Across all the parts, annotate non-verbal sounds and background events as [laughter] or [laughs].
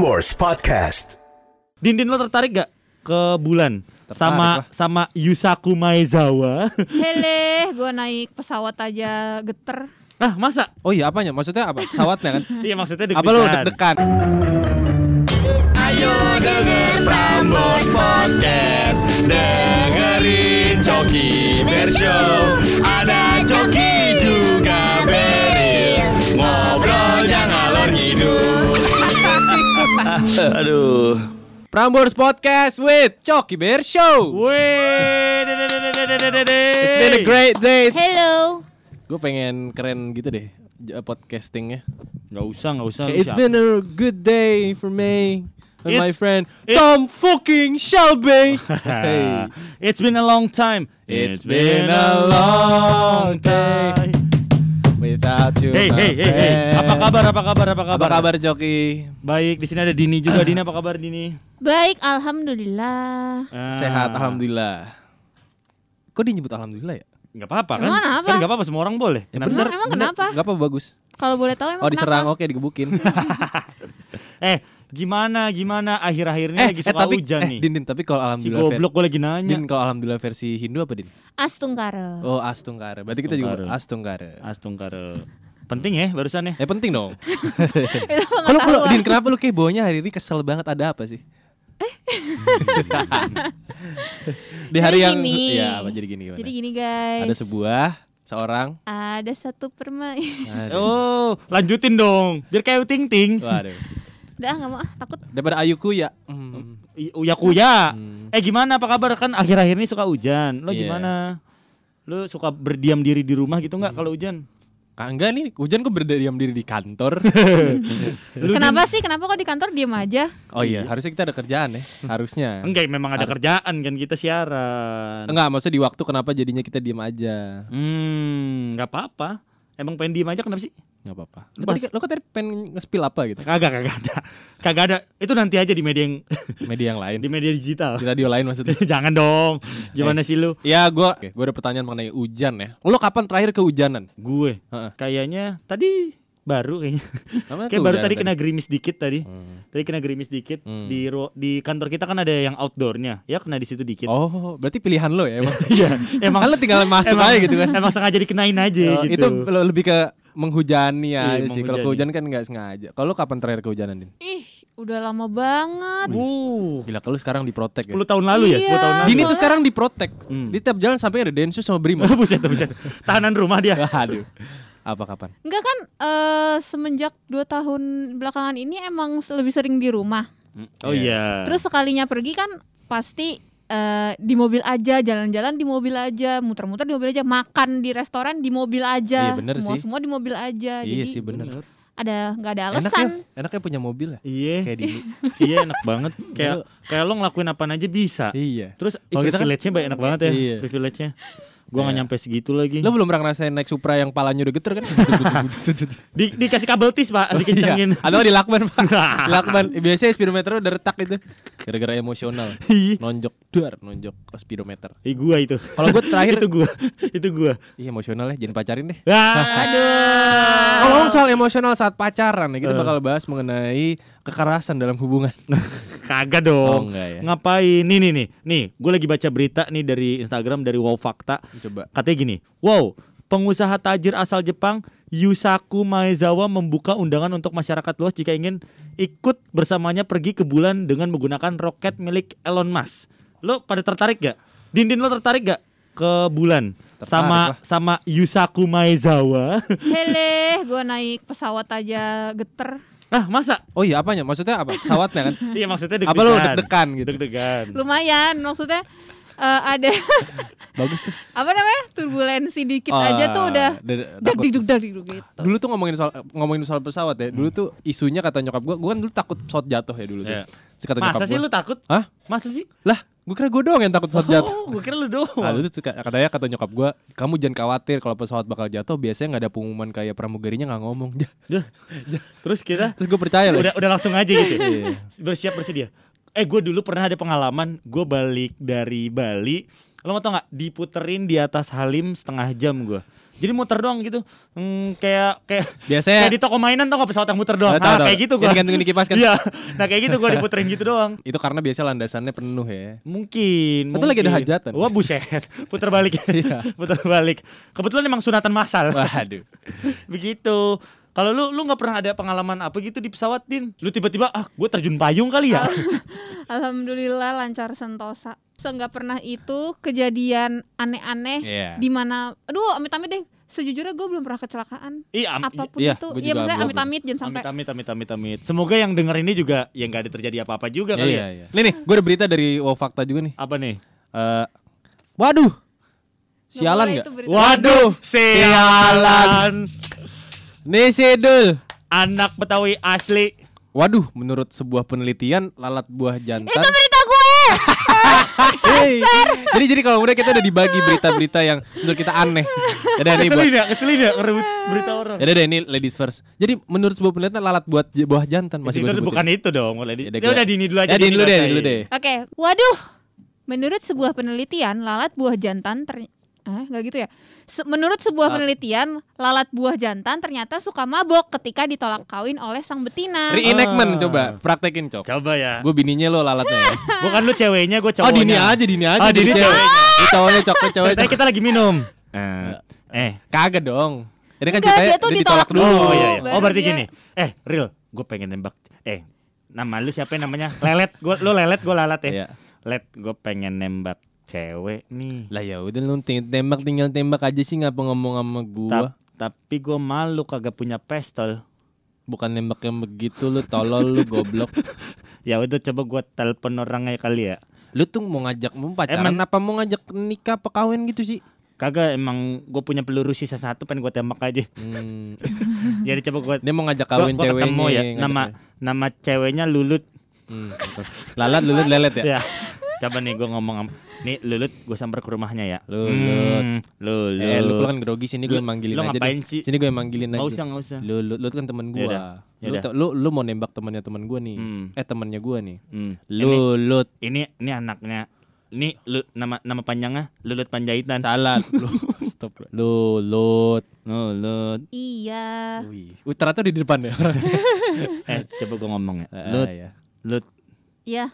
Prambors Podcast. Dindin lo tertarik gak ke bulan? Tertarik sama lah. sama Yusaku Maezawa. [laughs] Hele, gue naik pesawat aja geter. ah, masa? Oh iya apanya? Maksudnya apa? Pesawatnya kan? [laughs] Iya maksudnya apa lu deg-degan. deg-degan? Ayo denger Prambors Podcast. Dengerin Coki Bershow. Aduh. Prambors Podcast with Coki Bear Show. Wih. It's been a great day. Hello. Gue pengen keren gitu deh j- podcastingnya. Nggak usah, nggak usah. It's been a good day for me and my It's- friend it- Tom fucking Shelby. [laughs] hey. It's been a long time. It's been a long day without you. Hey, hey, hey, hey. Apa kabar? Apa kabar? Apa kabar? Apa kabar Joki? Baik, di sini ada Dini juga. Dini apa kabar Dini? Baik, alhamdulillah. Ah. Sehat alhamdulillah. Kok dia nyebut alhamdulillah ya? Nggak apa-apa kan? Emang kenapa? Kan nggak apa-apa semua orang boleh. Ya bener, Emang bener. kenapa? Gak apa bagus. Kalau boleh tahu emang Oh diserang, kenapa? oke digebukin. [laughs] Eh, gimana gimana akhir-akhir ini eh, lagi eh suka tapi hujan eh, nih. Din, Din, tapi kalau si alhamdulillah ver- goblok gue lagi nanya. Din, kalau alhamdulillah versi Hindu apa Din? Astungkara. Oh, Astungkara. Berarti kita juga Astungkara. Astungkara. Astungkara. Penting ya barusan ya. Eh penting dong. [laughs] Kalau kalau. Din kenapa lu kayak bawanya hari ini kesel banget ada apa sih? [laughs] Di hari Jadi yang gini. ya apa jadi gini gimana? Jadi gini guys. Ada sebuah seorang Ada satu. Aduh. Oh, lanjutin dong. Biar kayak Ting Ting. Waduh. Udah nggak mau ah, takut. Daripada Ayuku ya. Hmm. I- Uya kuya. Hmm. Eh gimana apa kabar kan akhir-akhir ini suka hujan. Lo Iya. gimana? Lo suka berdiam diri di rumah gitu nggak kalau hujan? Ah, enggak nih, hujan kok berdiam diri di kantor. [laughs] [laughs] Kenapa sih? Kenapa kok di kantor diem aja? oh iya, harusnya kita ada kerjaan ya, [laughs] harusnya. Enggak, memang ada Harus- kerjaan kan kita siaran. Enggak, maksudnya di waktu kenapa jadinya kita diem aja? Hmm, nggak apa-apa. Emang pengen diem aja kenapa sih? Enggak apa-apa. Pas- tadi, lu kan tadi pengen nge-spill apa gitu? Kagak, kagak ada. Kagak ada. Itu nanti aja di media yang [laughs] Media yang lain. di media digital. Di radio lain maksudnya. [laughs] Jangan dong. Gimana sih lu? Ya, gua Oke, gua ada pertanyaan mengenai hujan ya. Lu kapan terakhir kehujanan? Gue kayaknya tadi baru kayaknya. [laughs] Kayak baru tadi kena gerimis dikit tadi. Hmm. Tadi kena gerimis dikit Hmm. di di kantor kita kan ada yang outdoornya. Ya kena di situ dikit. Oh, berarti pilihan lo ya emang. Iya, emang kan lo tinggal masuk emang, aja gitu kan. Emang sengaja dikenain aja Oh, gitu. Itu lo lebih ke menghujani Iya, aja sih. Kalau menghujani. kehujanan kan nggak sengaja. Kalau kapan terakhir kehujanan, Din? Ih, udah lama banget. Uh, Gila, kalau sekarang diprotek ya. 10 tahun lalu ya, 10 Iya. tahun lalu. Dini tuh sekarang diprotek. Hmm. Di tiap jalan sampai ada Densus sama Brimo. [laughs] buset, buset. Tahanan rumah dia. [laughs] Aduh. Apa kapan? Enggak kan eh, semenjak dua tahun belakangan ini emang lebih sering di rumah. Oh iya. Terus sekalinya pergi kan pasti eh, di mobil aja, jalan-jalan di mobil aja, muter-muter di mobil aja, makan di restoran di mobil aja. Iya, bener semua sih. semua di mobil aja. Iya Jadi sih bener. ada nggak ada Enak ya, alasan. enaknya punya mobil ya. Iya. Kayak [laughs] iya enak banget. Kayak kayak lo ngelakuin apa aja bisa. iya. Terus Kalau kita kan- privilege-nya banyak enak banget ya. Iya. Privilege-nya. Gua nggak Iya. nyampe segitu lagi. Lo belum pernah ngerasain naik Supra yang palanya udah geter kan? [laughs] Di, dikasih kabel tis pak, dikencengin. Iya. Atau di lakban pak Di lakban Biasanya speedometer udah retak itu Gara-gara emosional Nonjok Dar Nonjok ke speedometer Ih, gua itu. Kalau gue terakhir itu gua, itu gua. Iya emosional ya Jangan pacarin deh Aduh. Ngomong soal emosional saat pacaran ya Kita Eh. bakal bahas mengenai Kekerasan dalam hubungan [laughs] Kagak Oh dong. enggak ya Ngapain? Nih nih nih. Nih, gue lagi baca berita nih dari Instagram dari Wow Fakta. Coba Katanya gini, wow, pengusaha tajir asal Jepang Yusaku Maezawa membuka undangan untuk masyarakat luas jika ingin ikut bersamanya pergi ke bulan dengan menggunakan roket milik Elon Musk. Lo pada tertarik gak? Dindin lo tertarik gak ke bulan? Tertarik sama lah. sama Yusaku Maezawa. Hele, [laughs] gue naik pesawat aja geter. Ah, masa? Oh iya apanya Maksudnya apa Pesawatnya kan [laughs] Iya maksudnya deg-degan. Apa lu deg-degan gitu Deg-degan. Lumayan, maksudnya eh, ada [laughs] Bagus tuh apa namanya turbulensi dikit Ah, aja tuh udah da- dar takut. diduk dar diduk gitu. Dulu tuh ngomongin soal ngomongin soal pesawat ya. Dulu tuh isunya kata nyokap gua, gua kan dulu takut pesawat jatuh ya dulu tuh. Iya. Terus kata nyokap Masa sih gua, lu takut? Hah? Masa sih? Lah, gua kira gua doang yang takut pesawat jatuh. Oh, gue kira lu doang. Nah, itu suka katanya kata nyokap gua, kamu jangan khawatir kalau pesawat bakal jatuh, biasanya nggak ada pengumuman kayak pramugarinya nggak ngomong. [laughs] Terus kita Terus gue percaya loh. udah udah langsung aja gitu. Iya. Bersiap bersedia. Eh gue dulu pernah ada pengalaman gue balik dari Bali. Lo mau tau nggak diputerin di atas Halim setengah jam gue. Jadi muter doang gitu. Hmm, kayak kayak Biasanya kayak di toko mainan tau gak pesawat yang muter doang. Tahu, Nah, tahu. kayak gitu Yang gua. digantungin di kipas kan? [laughs] Iya. Nah, kayak gitu gua [laughs] diputerin gitu doang. itu karena biasa landasannya penuh ya. Mungkin. Atau lagi ada hajatan. Wah buset, [laughs] puter balik. Iya. puter balik. Kebetulan emang sunatan massal. Waduh. Begitu. Kalau lu lu nggak pernah ada pengalaman apa gitu di pesawat din? Lu tiba-tiba ah gue terjun payung kali ya? [laughs] Alhamdulillah lancar sentosa. So nggak pernah itu kejadian aneh-aneh Iya. di mana aduh amit-amit deh. Sejujurnya gue belum pernah kecelakaan. Iya, am- Apa pun iya, itu. Iya maksudnya amit-amit jangan sampai. amit amit amit amit amit. Semoga yang denger ini juga ya nggak ada terjadi apa-apa juga kali Iya, ya. iya. Nih nih, gue ada berita dari Wow Fakta juga nih. Apa nih? Eh, waduh. Sialan nggak? Waduh, sialan. Nih Sidul. Anak Betawi asli. Waduh, menurut sebuah penelitian lalat buah jantan. Itu berita gue. [laughs] Hey. Jadi jadi kalau udah kita udah dibagi berita-berita yang menurut kita aneh. Ada nih buat. Keselin ya, keselin ya ngerebut berita orang. Ya deh ini ladies first. Jadi menurut sebuah penelitian lalat buat buah jantan masih itu bukan itu dong, mulai di. Ya udah Ya dini dulu aja. Ya dini dulu deh, bacain. dini dulu deh. Oke, waduh. Menurut sebuah penelitian, lalat buah jantan ter Ah, nggak gitu ya. Se- menurut sebuah Ah. penelitian, lalat buah jantan ternyata suka mabok ketika ditolak kawin oleh sang betina. Reenactment Ah. coba, praktekin cok. Coba ya. Gue bininya lo lalatnya. ya. [laughs] Bukan lu ceweknya, gue oh cowoknya. dini aja, dini aja. Oh, dini cewek. ceweknya. Lu cowoknya cok, lu cowoknya Tadi cok. kita lagi minum. Eh, eh. Kagak dong. Ini kan ceritanya dia tuh ditolak dulu. dulu. Oh iya, iya. Oh berarti dia- gini. Eh, real, gue pengen nembak. Eh, nama lu siapa namanya? Lelet. Gue lu lelet, gue lalat ya. Iya. Let, gue pengen nembak cewek nih. Lah ya udah lu tembak tinggal tembak aja sih ngapa ngomong sama gua. Ta- tapi gue malu kagak punya pistol. Bukan nembak yang begitu lu tolol lu goblok. [laughs] Ya udah coba gue telepon orangnya kali ya. Lu tuh mau ngajak mau pacaran Emang- apa mau ngajak nikah apa kawin gitu sih? Kagak emang gue punya peluru sisa satu pengen gue tembak aja. Hmm. [laughs] Jadi coba gue Dia mau ngajak kawin gua ceweknya. ketemu ya. Nama cewek. nama ceweknya Lulut. Hmm, gitu. Lalat lulut lelet ya. Ya. Coba nih gue ngomong nih Lulut gue samper ke rumahnya ya. Lulut. Hmm, Lulut. Eh lu kan grogi sini gue manggilin lu aja ngapain sih? Sini gue manggilin aja. usah nggak usah. Lu, lu, lu kan temen gua. Yaudah, Lu, lu, lu mau nembak temennya temen gua nih. Hmm. Eh temennya gua nih. Hmm. Ini, Lulut. ini ini anaknya. Ini lu, nama nama panjangnya Lulut Panjaitan. Salah. [laughs] lu, stop. Lulut. Lulut. Iya. Wih. Uh, ternyata di depan ya. [laughs] Eh, coba gue ngomong ya. Ah, Lut, ya. Lut, Iya.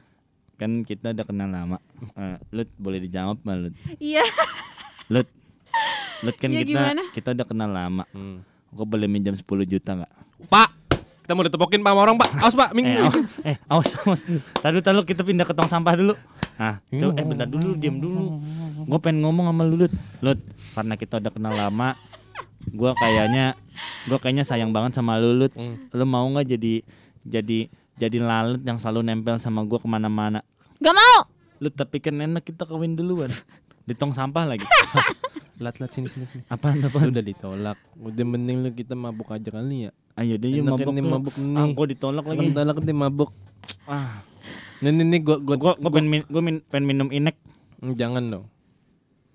Kan kita udah kenal lama. Eh, Lut boleh dijawab mah Lut. Iya. Lut. Lut kan Ya, kita gimana? kita udah kenal lama. Hmm. Gue boleh minjam 10 juta nggak? Pak, kita mau ditepokin pak sama orang pak. Awas pak, ming. Eh, awas, eh, awas, awas. Tahu tahu kita pindah ke tong sampah dulu. Nah, coba, eh bentar dulu, diam dulu. Gue pengen ngomong sama lu, Lut. Lut, karena kita udah kenal lama, gue kayaknya, gue kayaknya sayang banget sama lu, Lut. Hmm. Lu mau nggak jadi, jadi, jadi lalat yang selalu nempel sama gue ke mana-mana? Gak mau. Lu tapi kan enak kita kawin duluan. [laughs] Di tong sampah lagi. [laughs] Lat lat sini sini sini. Apaan Lu apaan? udah ditolak. Udah mending lu kita mabuk aja kali ya. Ayo deh yuk mabuk. nih lu. mabuk nih. Ah, gue ditolak lagi. Ditolak dia mabuk. Ah, Nih nih nih gua gua, gue gue pengen, min- gua min- pengen minum inek. Hmm, jangan dong.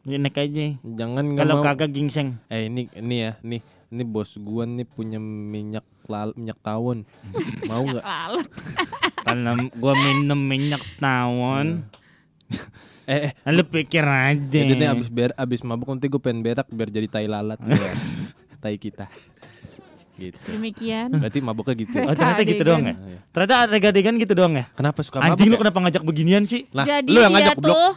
Inek aja. Jangan Kalau kagak gingseng. Eh ini ini ya, nih ini bos gua nih punya minyak lal, minyak tawon. [laughs] mau nggak? Lalat. [laughs] Kalau gua minum minyak tawon, Eh, eh lu pikir aja. jadi nih abis ber abis mabuk nanti gue pengen berak biar jadi tai lalat ya. [laughs] tai kita. Gitu. Demikian. Berarti mabuknya gitu. Oh, ternyata gitu doang ya? Ternyata adegan gitu doang ya? Kenapa suka mabuk? Anjing lu ya? kenapa ngajak beginian sih? Nah, Jadi lu yang ngajak tuh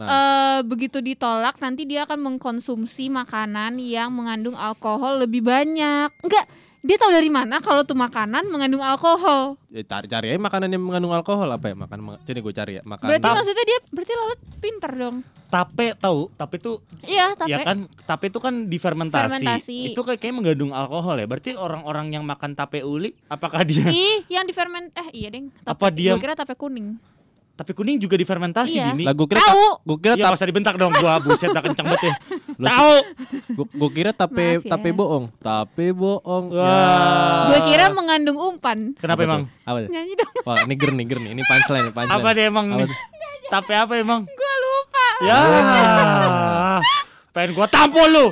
Nah. eh, begitu ditolak nanti dia akan mengkonsumsi makanan yang mengandung alkohol lebih banyak. Enggak, dia tahu dari mana kalau tuh makanan mengandung alkohol. Ya, cari cari aja makanan yang mengandung alkohol apa ya? Makan ma- Sini gue cari ya, makan. Berarti Tap- maksudnya dia berarti lalat pinter dong. Tape tahu, tape itu Iya, tapi ya kan tape itu kan difermentasi. Fermentasi. Itu kayak kayaknya mengandung alkohol ya. Berarti orang-orang yang makan tape uli apakah dia ih yang diferment eh iya deng. Apa dia- Gua kira tape kuning. Tape kuning juga difermentasi Iya. gini? Lah gue kira Tahu. gue kira Ya usah dibentak dong gua buset dah kenceng banget ya. Tahu. gua, gua kira tape Maaf ya. tape bohong. Tape bohong. Ya. Wah. Gue kira mengandung umpan. Kenapa Apa emang? tuh? Apa tuh? Nyanyi dong. Wah, ini ger nih, ger nih. Ini punchline, nih, punchline. Apa dia emang Apa? Tape apa emang? Gue lupa. Ya. Pengen gua tampol lu.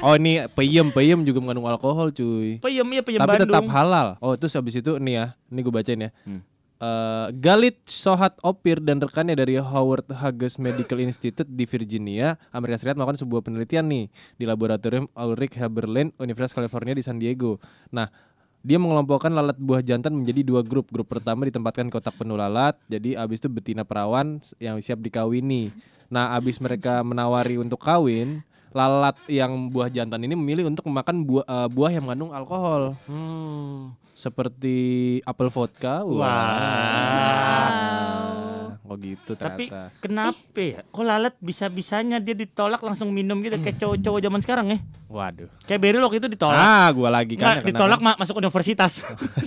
Oh, ini peyem, peyem juga mengandung alkohol, cuy. Peyem ya peyem Tapi Bandung. tetap halal. Oh, terus habis itu nih ya, ini gue bacain ya. Hmm. Eh, Galit Sohat Opir dan rekannya dari Howard Hughes Medical Institute di Virginia, Amerika Serikat melakukan sebuah penelitian nih di laboratorium Ulrich Haberlin Universitas California di San Diego. Nah, dia mengelompokkan lalat buah jantan menjadi dua grup. Grup pertama ditempatkan di kotak penuh lalat, jadi abis itu betina perawan yang siap dikawini. Nah, abis mereka menawari untuk kawin, lalat yang buah jantan ini memilih untuk memakan buah, eh, buah yang mengandung alkohol Hmm. seperti apel vodka. Wow. Oh gitu Tapi ternyata. kenapa ya? Kok lalat bisa-bisanya dia ditolak langsung minum gitu kayak cowok-cowok zaman sekarang ya? Waduh. Kayak Beryl waktu itu ditolak. Ah, gua lagi kan. Nggak, ditolak ma- masuk universitas. [laughs]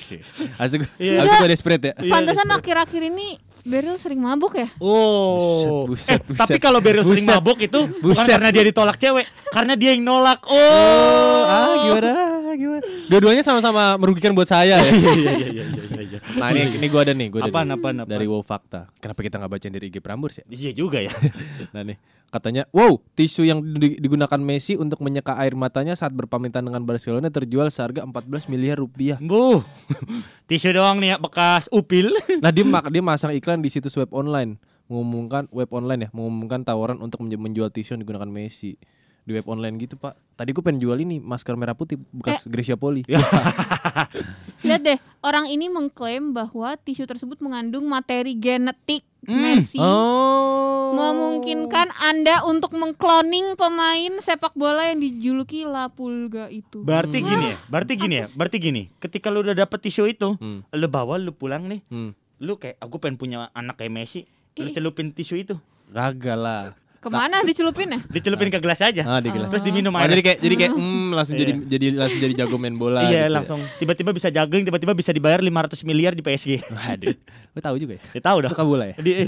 Asik. [laughs] Iya. Asik gua desperate ya. Iya, Pantesan iya. akhir-akhir ini Beryl sering mabuk ya? Oh, Buset, buset, eh, tapi buset. kalau Beryl sering Buset. mabuk itu bukan Buset. karena dia ditolak cewek, karena dia yang nolak. Oh, Oh, ah gimana? Gimana? Dua-duanya sama-sama merugikan buat saya ya. [laughs] Iya iya iya iya iya. iya. Nah, ini ini gua ada nih, gua ada Apaan, nih. apaan, apaan? Dari Wow Fakta. Kenapa kita nggak bacain dari IG Prambors ya? Iya juga ya. [laughs] Nah nih, katanya, wow, tisu yang di- digunakan Messi untuk menyeka air matanya saat berpamitan dengan Barcelona terjual seharga 14 miliar rupiah. Bu, [laughs] tisu doang nih ya bekas upil. [laughs] Nah, dia mak- dia masang iklan di situs web online, mengumumkan web online ya, mengumumkan tawaran untuk menj- menjual tisu yang digunakan Messi di web online gitu, Pak. Tadi gue pengen jual ini masker merah putih bekas Gracia Poli. [laughs] Lihat [laughs] deh, orang ini mengklaim bahwa tisu tersebut mengandung materi genetik Hmm. Messi. Oh. Memungkinkan Anda untuk mengkloning pemain sepak bola yang dijuluki La Pulga itu. Berarti gini ya, berarti gini ya, berarti gini. Ketika lu udah dapet tisu itu, Hmm. lu bawa, lu pulang nih, Hmm. lu kayak aku pengen punya anak kayak Messi, lu celupin tisu itu, Gagal lah. Ke mana dicelupin ya? dicelupin ke gelas aja. Ah, digelas. Terus diminum Oh, air. jadi kayak jadi kayak mm, langsung jadi Iya. jadi langsung jadi jago main bola. iya, gitu ya. langsung tiba-tiba bisa juggling, tiba-tiba bisa dibayar 500 miliar di PSG. Waduh. Gue tahu juga ya. Ya tahu dah. Suka bola ya? Di, eh.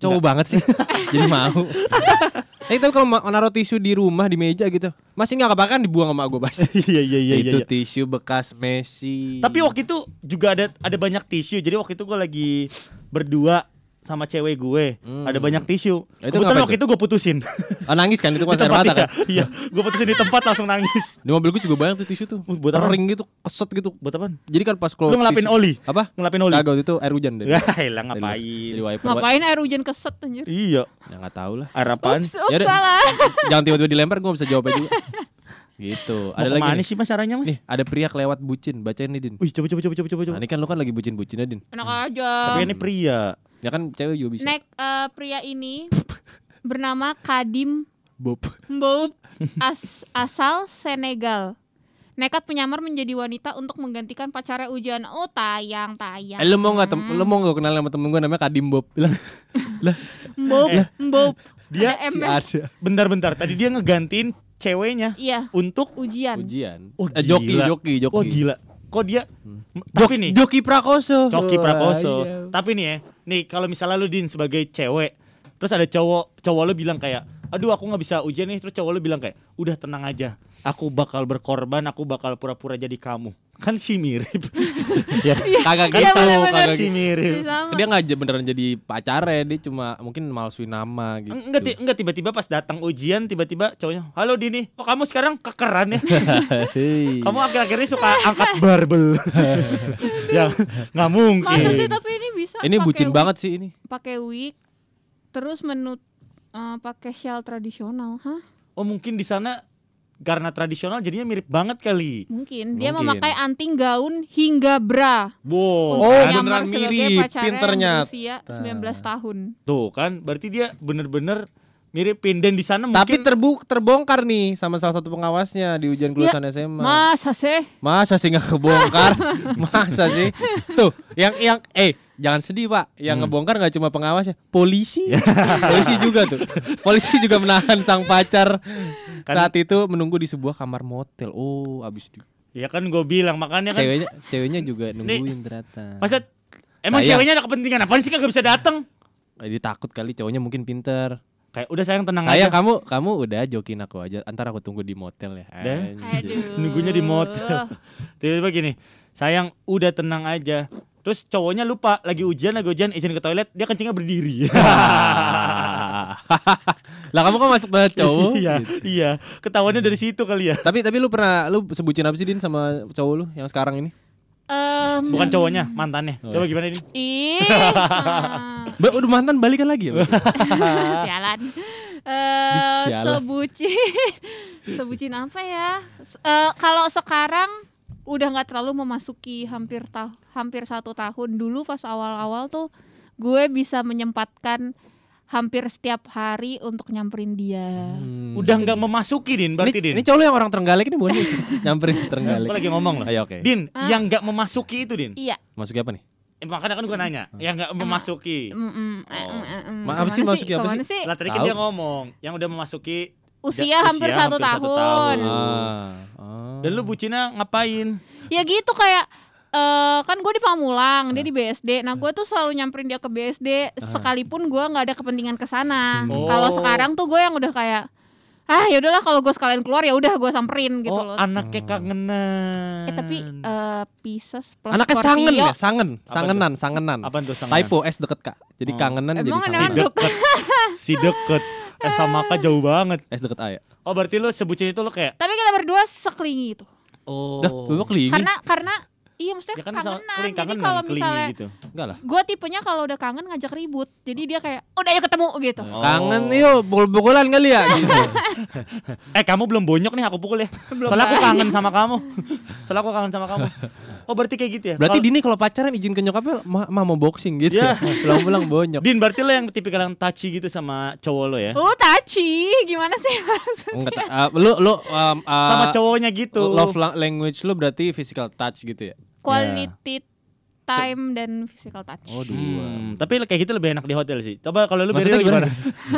Cowok banget sih. [laughs] Jadi mau. Eh tapi kalau ma- naruh tisu di rumah di meja gitu, masih nggak apa kan dibuang sama gue pasti. Iya [laughs] iya iya iya. itu iya. tisu bekas Messi. Tapi waktu itu juga ada ada banyak tisu. Jadi waktu itu gue lagi berdua sama cewek gue. Hmm. Ada banyak tisu. Itu Kebetulan waktu itu gue putusin. Ah, nangis kan itu [laughs] Di kan air tempat mata kan. iya. Iya, gue putusin di tempat langsung nangis. [laughs] Di mobil gue juga banyak tuh tisu tuh. Uh, buat? Kering gitu, keset gitu. Buat apa? Jadi kan pas kalau Lu ngelapin tisu- oli? Apa? Ngelapin oli? Kagak itu air hujan deh. Ya [laughs] Jadi ngapain? Ngapain air hujan keset anjir? Iya. Ya nggak tahu lah. Air apaan? Ups, ups Yaudah. salah. Jangan tiba-tiba dilempar gue bisa jawab juga. gitu. Ada Ada lagi mana nih. sih mas caranya mas? Nih, ada pria kelewat bucin. Bacain nih, Din. Wih coba coba coba coba coba. Nah, ini kan lu kan lagi bucin-bucinnya, Din. Enak aja. Tapi ini pria. Ya kan cewek juga bisa. Nek eh, pria ini [laughs] bernama Kadim Bob. Mboup [laughs] as- asal Senegal. Nekat penyamar menjadi wanita untuk menggantikan pacarnya Ujan. Oh tayang tayang. Eh, lu mau nggak tem- lu mau nggak kenal sama temen gue namanya Kadim Bob? Bilang [laughs] lah Mboup, Mboup. Dia Ada si -nya. ada Bentar-bentar. Tadi dia ngegantiin ceweknya Iya, untuk ujian. ujian. Oh, Eh, joki, gila. joki, joki. Oh gila. Kok dia Hmm. Tapi nih Joki Prakoso. Wah, Prakoso. iya. Tapi nih ya, nih kalau misalnya lu Din sebagai cewek, terus ada cowok, cowok lu bilang kayak, aduh aku nggak bisa ujian nih, terus cowok lu bilang kayak, udah tenang aja, aku bakal berkorban, aku bakal pura-pura jadi kamu. Kan sih mirip. [laughs] ya, Kagak kan gitu, kagak gitu. mirip. Sama. Dia nggak beneran jadi pacarnya, dia cuma mungkin malsuin nama gitu. Enggak, ti- enggak tiba-tiba pas datang ujian tiba-tiba cowoknya, "Halo Dini, kok kamu sekarang kekeran ya? [laughs] Kamu akhir-akhir ini suka angkat barbel." [laughs] ya, nggak mungkin. Masa sih tapi ini bisa ini bucin banget sih ini. Pakai wig terus menut eh, pakai shawl tradisional, hah? Oh, mungkin di sana karena tradisional jadinya mirip banget kali. Mungkin dia Mungkin. memakai anting gaun hingga bra. Wow. Oh, beneran mirip, pinternya. berusia 19 tahun. Tuh kan, berarti dia bener-bener miripin dan di sana Tapi mungkin terbuk terbongkar nih sama salah satu pengawasnya di ujian kelulusan SMA. Masa sih? Masa sih nggak kebongkar? [laughs] Masa sih? Tuh, yang yang eh jangan sedih pak, yang Hmm. ngebongkar nggak cuma pengawasnya, polisi, [laughs] polisi juga tuh. Polisi juga menahan sang pacar Kan- saat itu menunggu di sebuah kamar motel. Oh, abis di ya kan gue bilang makanya kan ceweknya ceweknya juga nungguin ternyata. masa emang Sayang. ceweknya ada kepentingan apaan sih kagak bisa datang? Eh, Dia takut kali cowoknya mungkin pinter. Kayak udah sayang tenang Sayang aja. kamu kamu udah jokin aku aja. Antar aku tunggu di motel ya. Aduh. Nunggunya di motel. [laughs] Tiba-tiba gini, sayang udah tenang aja. Terus cowoknya lupa lagi ujian lagi ujian izin ke toilet dia kencingnya berdiri. [laughs] lah kamu kan masuk banget cowok. [laughs] iya, gitu. iya. Ketahuannya dari situ kali ya. Tapi tapi lu pernah lu sebutin apa sih Din sama cowok lu yang sekarang ini? Em, Bukan cowoknya, mantannya. Coba gimana ini? ih, [laughs] Mbak udah mantan balikan lagi ya? Sialan. Eh, Sialan. sebucin, sebucin apa ya? Eh, kalau sekarang udah nggak terlalu memasuki hampir tah hampir satu tahun dulu pas awal-awal tuh gue bisa menyempatkan hampir setiap hari untuk nyamperin dia. Hmm. Udah nggak memasuki Din, berarti ini, Din. ini cowok yang orang Trenggalek ini bukan sih? [laughs] Nyamperin ke Aku lagi ngomong loh. Ayo oke. Din, Ah. yang nggak memasuki itu Din. Iya. Masuknya apa nih? Eh, makanya kan gue nanya, yang nggak memasuki. Mm, Oh. Ma- apa sih Ke mana masuki apa Ke mana sih? Lah tadi kan dia ngomong, yang udah memasuki Usia Ja- hampir usia satu hampir satu tahun. tahun. Ah. ah. dan lu bucinnya ngapain? Ya gitu kayak eh kan gue di Pamulang, dia di BSD. Nah, gue tuh selalu nyamperin dia ke BSD sekalipun gue nggak ada kepentingan ke sana. Hmm. Kalau Oh. sekarang tuh gue yang udah kayak ah ya udahlah kalau gue sekalian keluar ya udah gue samperin gitu oh, loh. anaknya kangenan. Eh tapi eh Pisces plus Anaknya Scorpio. sangen ya, sangen, Apa sangenan, sangenan. Apa tuh sangenan? Typo S deket kak, jadi Oh. kangenan jadi Emang Si Sangenan sangenan. dok. deket. si deket. Eh sama kak jauh banget. S deket A ya. Oh berarti lu sebutin itu lu kayak Tapi kita berdua seklingi itu. Oh. Dah, lu kelingi? Karena karena iya maksudnya ya kan kangenan. keling Jadi kalau misalnya gitu. Enggak lah. gue tipenya kalau udah kangen ngajak ribut. Jadi dia kayak udah ayo ketemu gitu. Oh. Kangen yuk, pukul-pukulan kali ya [laughs] gitu. [laughs] Eh kamu belum bonyok nih aku pukul ya. [laughs] Belum Soalnya aku kangen sama kamu. Soalnya aku kangen sama kamu. Oh berarti kayak gitu ya. Berarti Kalau- Dini kalau pacaran izin ke nyokapnya ma, ma mau boxing gitu. Ya. Pulang-pulang bonyok. Din berarti lo yang tipikal yang touchy gitu sama cowok lo ya? Oh, taci. Gimana sih? Enggak ta- ah, lu lu um, ah, sama cowoknya gitu. love la- language lu berarti physical touch gitu ya. Quality time dan physical touch. Oh, dua. Hmm, tapi kayak gitu lebih enak di hotel sih. Coba kalau lu Maksudnya Beril gimana?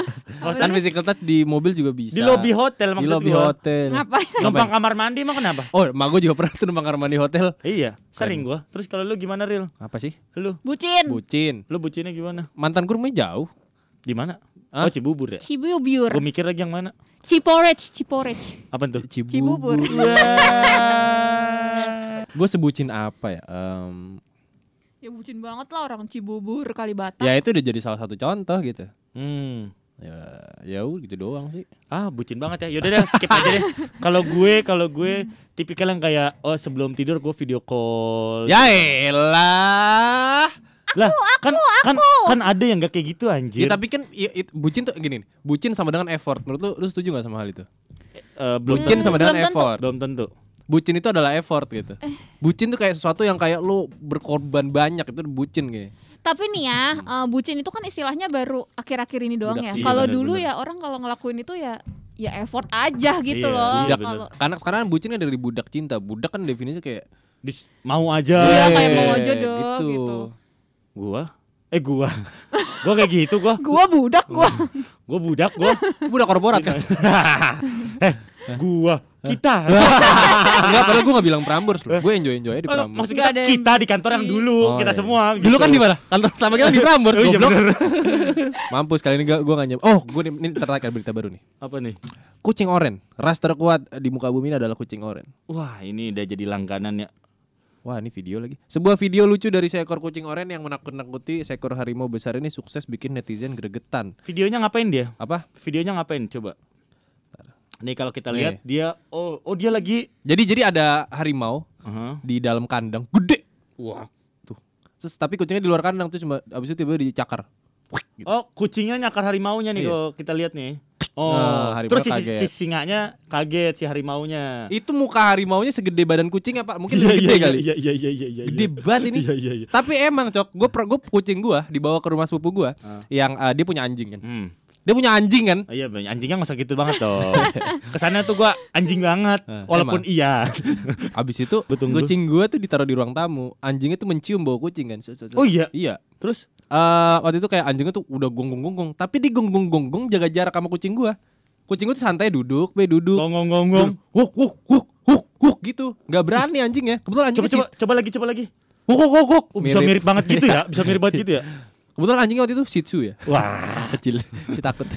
[laughs] Kan physical touch di mobil juga bisa. di lobby hotel Di maksud lobby gua. hotel. Ngapain? Numpang kamar mandi emang kenapa? Oh, mak gue juga pernah tuh numpang kamar mandi hotel. Iya, sering gua. Terus kalau lu gimana Ril? Apa sih? Lu, Bucin. Bucin. lu bucinnya gimana? Mantan gue rumahnya jauh. Di mana? Hah? Oh, Cibubur ya. Cibubur. Gua mikir lagi yang mana? Ciporech, Ciporech. Apa tuh? Cibubur. Gue sebutin apa ya? Em, Ya bucin banget lah orang Cibubur Kalibata. ya itu udah jadi salah satu contoh gitu. Hmm. Ya, ya udah gitu doang sih. Ah, bucin banget ya. Yaudah deh, skip aja deh. [laughs] Kalau gue, kalau gue tipikal yang kayak oh sebelum tidur gue video call. Ya elah. lah, kan kan kan ada yang gak kayak gitu anjir. Ya tapi kan i- it- bucin tuh gini, nih, bucin sama dengan effort. Menurut lu lu setuju gak sama hal itu? Eh, belum Bucin Hmm, sama dengan belum tentu. effort. belum tentu. Bucin itu adalah effort gitu. Bucin tuh kayak sesuatu yang kayak lu berkorban banyak itu bucin kayak. Tapi nih ya, eh, bucin itu kan istilahnya baru akhir-akhir ini doang Budak ya. Kalau Iya, dulu bener-bener. ya orang kalau ngelakuin itu ya ya effort aja gitu Iya, loh. iya, Kalau Karena sekarang bucin kan dari budak cinta. Budak kan definisinya kayak Dis- mau aja. Iya, kayak "Eh," mau aja dong, gitu. Gua eh gua. gua kayak gitu gua. gua budak gua. Gua budak gua. Budak korporat kan. [laughs] eh, gua kita. [laughs] Enggak, padahal gue gak bilang Prambors loh. Gue enjoy-enjoy aja di Oh, Prambors. maksud Nggak kita kita di kantor yang dulu, Oh, kita iya. semua. Dulu kan gitu. di mana? Kantor pertama kita di [laughs] Prambors, Oh, iya goblok. bener. [laughs] Mampus kali ini gue gue gak nyampe. Oh, gue ini tertarik ada berita baru nih. Apa nih? Kucing oren, ras terkuat di muka bumi ini adalah kucing oren. Wah, ini udah jadi langganan ya. Wah ini video lagi Sebuah video lucu dari seekor kucing oren yang menakut-nakuti seekor harimau besar ini sukses bikin netizen gregetan Videonya ngapain dia? Apa? Videonya ngapain? Coba. Nih kalau kita Nih. lihat dia oh oh dia lagi Jadi jadi ada harimau Aha. di dalam kandang gede Wah. Tuh Terus tapi kucingnya di luar kandang tuh cuma abis itu tiba-tiba dicakar Gitu. Oh, kucingnya nyakar harimaunya nih Iya. kalau kita lihat nih. Oh, Nah, terus si, kaget. si singanya kaget si harimaunya. Itu muka harimaunya segede badan kucing apa? Mungkin Iya, lebih gede iya, kali Iya iya iya iya iya. Gede banget ini Iya iya iya. Tapi emang cok Gue gue kucing gue dibawa ke rumah sepupu gue Ah. Yang eh, dia punya anjing kan Hmm. Dia punya anjing kan Oh, iya, anjingnya nggak usah gitu banget dong. [laughs] Kesannya tuh gua anjing banget, Eh, walaupun emang. iya. [laughs] Abis itu Gua tunggu. kucing gue tuh ditaruh di ruang tamu Anjingnya tuh mencium bau kucing kan. Oh iya. Iya Terus eh waktu itu kayak anjingnya tuh udah gonggong-gonggong, tapi di gonggong-gonggong jaga jarak sama kucing gua. Kucing gua tuh santai duduk, be duduk. gonggong-gonggong. Wuk wuk wuk wuk wuk gitu. Nggak berani anjingnya. Kebetulan Coba anjingnya coba coba lagi coba lagi. wuk wuk wuk wuk. Oh, bisa mirip banget gitu ya, bisa mirip banget gitu ya. [laughs] Kebetulan anjingnya waktu itu Shih Tzu ya. Wah. [laughs] Kecil, si takut.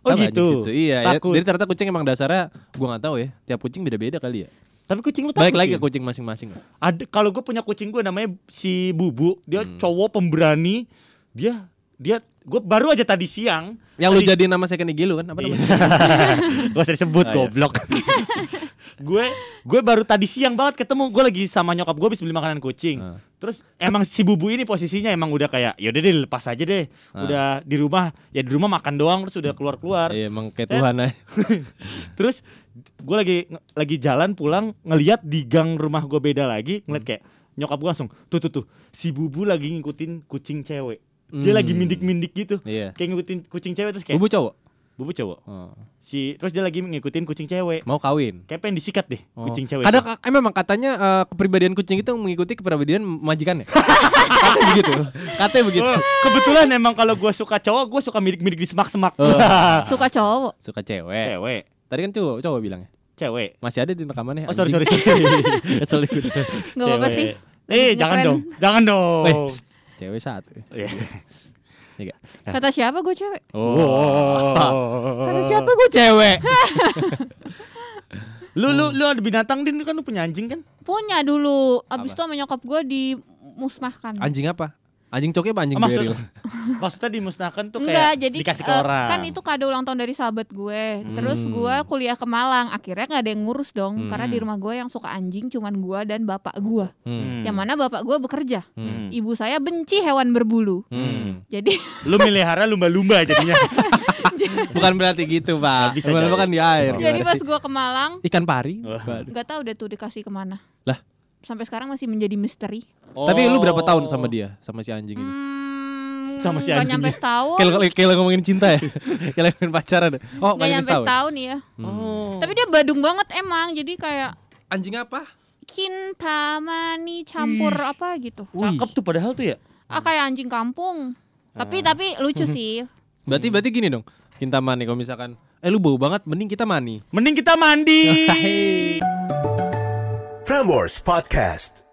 Oh, nggak gitu? Shih Tzu? Iya, ya, jadi ternyata kucing emang dasarnya gua nggak tahu ya. Tiap kucing beda-beda kali ya. Tapi kucing lu takut. Balik lagi ya? ke kucing masing-masing. Ada kalau gue punya kucing gue namanya si Bubu, dia Hmm. cowok pemberani. Dia dia gue baru aja tadi siang Yang lu tadi- jadi nama second IG lu kan apa namanya? [laughs] Gak usah disebut Oh, iya. goblok [laughs] Gue gue baru tadi siang banget ketemu Gue lagi sama nyokap gue habis beli makanan kucing Ah. Terus emang si bubu ini posisinya emang udah kayak Yaudah deh lepas aja deh Udah di rumah Ya di rumah makan doang Terus udah keluar-keluar Ah. Iya emang kayak Tuhan aja. [laughs] Terus gue lagi lagi jalan pulang ngeliat di gang rumah gue beda lagi ngeliat kayak nyokap gue langsung tuh tuh tuh si bubu lagi ngikutin kucing cewek dia Hmm. lagi mindik-mindik gitu Iya. kayak ngikutin kucing cewek terus kayak Bubu cowok. bubu cowok Oh. si terus dia lagi ngikutin kucing cewek Mau kawin. kayak pengen disikat deh Oh. kucing cewek Ada eh, memang katanya eh, kepribadian kucing itu mengikuti kepribadian majikannya. [laughs] katanya begitu. Katanya begitu. Oh, kebetulan emang kalau gue suka cowok gue suka midik-midik di semak-semak Oh. [laughs] Suka cowok. Suka cewek. cewek Tadi kan cowok, cowok bilangnya. cewek Masih ada di rekamannya. oh sorry sorry sorry Kesel gue. Gak apa-apa sih. eh jangan dong jangan dong Eh, psst, cewek satu. Iya. Iya. [laughs] Kata siapa gue cewek? Oh. Karena siapa gue cewek? [laughs] Lu lu lu ada binatang din kan lu punya anjing kan? Punya dulu. Abis Apa? itu sama nyokap gue dimusnahkan. Anjing apa? Anjing coki apa anjing Oh, maksud- beril? [laughs] Maksudnya dimusnahkan tuh Enggak, kayak jadi dikasih ke eh, orang. kan itu kado ulang tahun dari sahabat gue. Terus Hmm. gue kuliah ke Malang. Akhirnya nggak ada yang ngurus dong, Hmm. karena di rumah gue yang suka anjing cuman gue dan bapak gue. Hmm. Yang mana bapak gue bekerja. Hmm. Ibu saya benci hewan berbulu. Hmm. Jadi Lu melihara lumba-lumba jadinya. [laughs] Bukan berarti gitu, Pak. bisa Lumba-lumba kan di air. jadi pas gue ke Malang, ikan pari. Nggak tahu deh tuh dikasih ke mana. Lah? Sampai sekarang masih menjadi misteri. Tapi lu berapa tahun Oh. sama dia, sama si anjing ini? Hmm, Sama si anjingnya. nyampe setahun. Kayak kayak ngomongin cinta ya? [laughs] kayak ngomongin pacaran. Oh, Nggak paling nyampe setahun. setahun ya. Oh. Tapi dia badung banget emang. Jadi kayak Anjing apa? kintamani campur apa gitu. cakep tuh padahal tuh ya. Ah kayak anjing kampung. Tapi Ah. tapi lucu sih. Berarti berarti gini dong. Cinta mani kalau misalkan eh lu bau banget mending kita mani. Mending kita mandi. [laughs] [laughs] Hai. Prambors Podcast.